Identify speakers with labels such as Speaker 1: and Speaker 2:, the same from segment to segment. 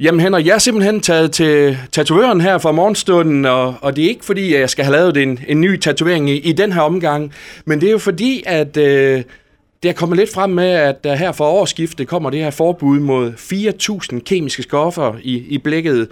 Speaker 1: Jamen Henrik, jeg er simpelthen taget til tatovøren her fra morgenstunden, og, og det er ikke fordi, at jeg skal have lavet en, en ny tatovering i, i den her omgang, men det er jo fordi, at øh, det er kommet lidt frem med, at der her for årsskiftet kommer det her forbud mod 4.000 kemiske stoffer i, i blækket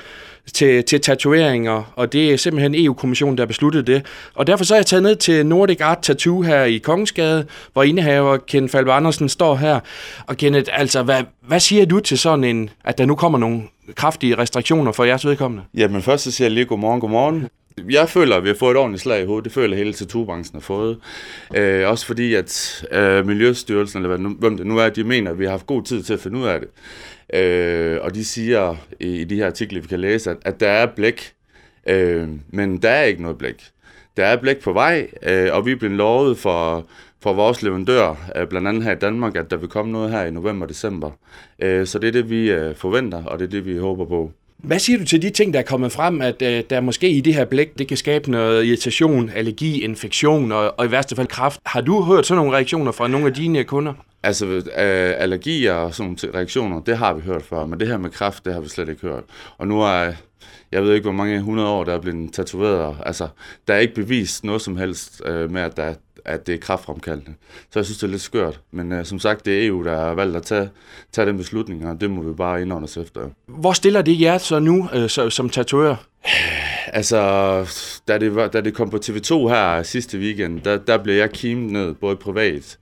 Speaker 1: til, til tatoveringer, og det er simpelthen EU-kommissionen, der har besluttet det. Og derfor så er jeg taget ned til Nordic Art Tattoo her i Kongensgade, hvor indehaver Ken Falbe Andersen står her. Og Kenneth, altså, hvad, hvad siger du til sådan en, at der nu kommer nogle kraftige restriktioner for jeres vedkommende?
Speaker 2: Jamen først så siger jeg lige godmorgen, godmorgen. Jeg føler, at vi har fået et ordentligt slag i hovedet. Det føler hele tattoo-branchen har fået. Øh, også fordi, at øh, Miljøstyrelsen, eller hvad nu, hvem det nu er, de mener, at vi har haft god tid til at finde ud af det. Øh, og de siger i, i de her artikler, vi kan læse, at, at der er blæk, øh, men der er ikke noget blæk. Der er blæk på vej, øh, og vi er blevet lovet for, for vores leverandør, øh, blandt andet her i Danmark, at der vil komme noget her i november og december. Øh, så det er det, vi øh, forventer, og det er det, vi håber på.
Speaker 1: Hvad siger du til de ting, der er kommet frem, at øh, der måske i det her blæk, det kan skabe noget irritation, allergi, infektion og, og i værste fald kræft? Har du hørt sådan nogle reaktioner fra nogle af dine kunder?
Speaker 2: Altså, øh, allergier og sådan nogle reaktioner, det har vi hørt før, men det her med kræft, det har vi slet ikke hørt. Og nu er, jeg ved ikke, hvor mange hundrede år, der er blevet tatoveret. Altså, der er ikke bevist noget som helst øh, med, at, der, at det er kraftfremkaldende. Så jeg synes, det er lidt skørt. Men øh, som sagt, det er EU, der har valgt at tage, tage den beslutning, og det må vi bare indånde os efter.
Speaker 1: Hvor stiller det jer så nu øh, så, som tatoverer?
Speaker 2: Altså, da det, var, da det kom på TV2 her sidste weekend, der, der blev jeg kimet ned, både privat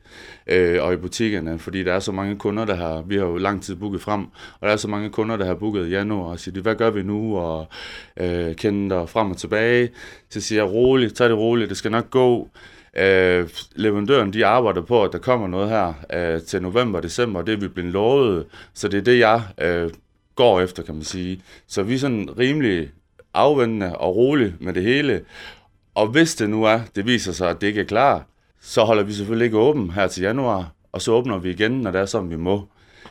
Speaker 2: øh, og i butikkerne, fordi der er så mange kunder, der har, vi har jo lang tid booket frem, og der er så mange kunder, der har booket i januar, og siger, hvad gør vi nu, og øh, kender der frem og tilbage. Så siger jeg, roligt, tag det roligt, det skal nok gå. Øh, leverandøren, de arbejder på, at der kommer noget her øh, til november og december, det er vi blevet lovet, så det er det, jeg øh, går efter, kan man sige. Så vi er sådan rimelig afvendende og rolig med det hele. Og hvis det nu er, det viser sig, at det ikke er klar, så holder vi selvfølgelig ikke åben her til januar, og så åbner vi igen, når det er sådan, vi må.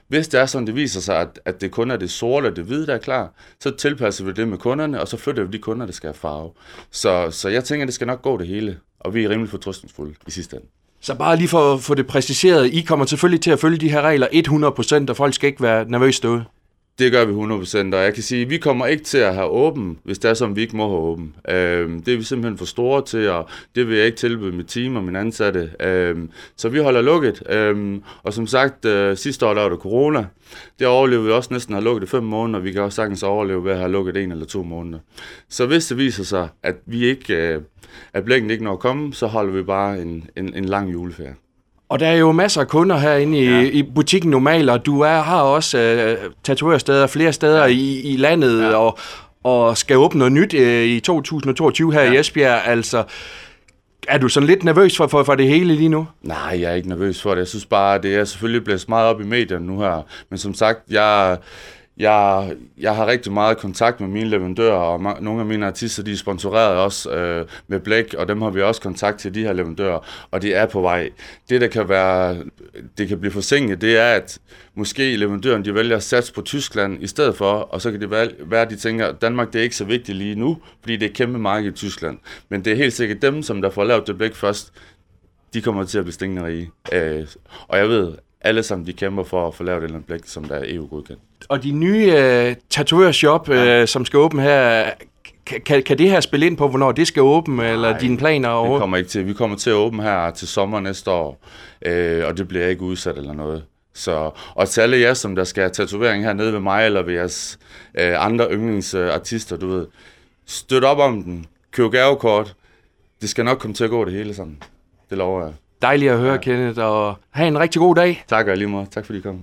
Speaker 2: Hvis det er sådan, det viser sig, at, at det kun er det sorte og det hvide, der er klar, så tilpasser vi det med kunderne, og så flytter vi de kunder, der skal have farve. Så, så jeg tænker, at det skal nok gå det hele, og vi er rimelig fortrystningsfulde i sidste ende.
Speaker 1: Så bare lige for at få det præciseret, I kommer selvfølgelig til at følge de her regler 100%, og folk skal ikke være nervøse derude.
Speaker 2: Det gør vi 100%, og jeg kan sige, at vi kommer ikke til at have åben, hvis det er som vi ikke må have åben. Øhm, det er vi simpelthen for store til, og det vil jeg ikke tilbyde mit team og mine ansatte. Øhm, så vi holder lukket, øhm, og som sagt, øh, sidste år der var det corona. Det overlevede vi også næsten at have lukket i fem måneder, og vi kan også sagtens overleve ved at have lukket en eller to måneder. Så hvis det viser sig, at vi ikke, øh, at blækken ikke når at komme, så holder vi bare en, en, en lang juleferie.
Speaker 1: Og der er jo masser af kunder herinde i, ja. i butikken normalt, og du er, har også uh, tatovørsteder flere steder ja. i, i landet, ja. og, og skal åbne noget nyt uh, i 2022 her ja. i Esbjerg. Altså, er du sådan lidt nervøs for, for, for det hele lige nu?
Speaker 2: Nej, jeg er ikke nervøs for det. Jeg synes bare, det er selvfølgelig blevet meget op i medierne nu her. Men som sagt, jeg, jeg, jeg har rigtig meget kontakt med mine leverandører, og nogle af mine artister, de er sponsoreret også øh, med blæk, og dem har vi også kontakt til, de her leverandører, og de er på vej. Det, der kan være, det kan blive forsinket, det er, at måske leverandøren, de vælger at satse på Tyskland i stedet for, og så kan det være, at de tænker, at Danmark det er ikke så vigtigt lige nu, fordi det er et kæmpe marked i Tyskland. Men det er helt sikkert dem, som der får lavet det blæk først, de kommer til at blive stingende rige. Øh, og jeg ved, alle sammen de kæmper for at få lavet et eller andet blæk, som der er EU-godkendt.
Speaker 1: Og de nye uh, tatovørshop, ja. uh, som skal åbne her, kan, kan det her spille ind på, hvornår det skal åbne, Nej, eller dine planer over?
Speaker 2: det kommer ikke til. Vi kommer til at åbne her til sommer næste år, øh, og det bliver ikke udsat eller noget. Så, og til alle jer, som der skal have tatovering her nede ved mig, eller ved jeres øh, andre yndlingsartister, du ved, støt op om den, køb gavekort, det skal nok komme til at gå det hele sammen. Det lover jeg.
Speaker 1: Dejligt at høre, ja. Kenneth, og have en rigtig god dag.
Speaker 2: Tak og lige måde. Tak fordi I kom.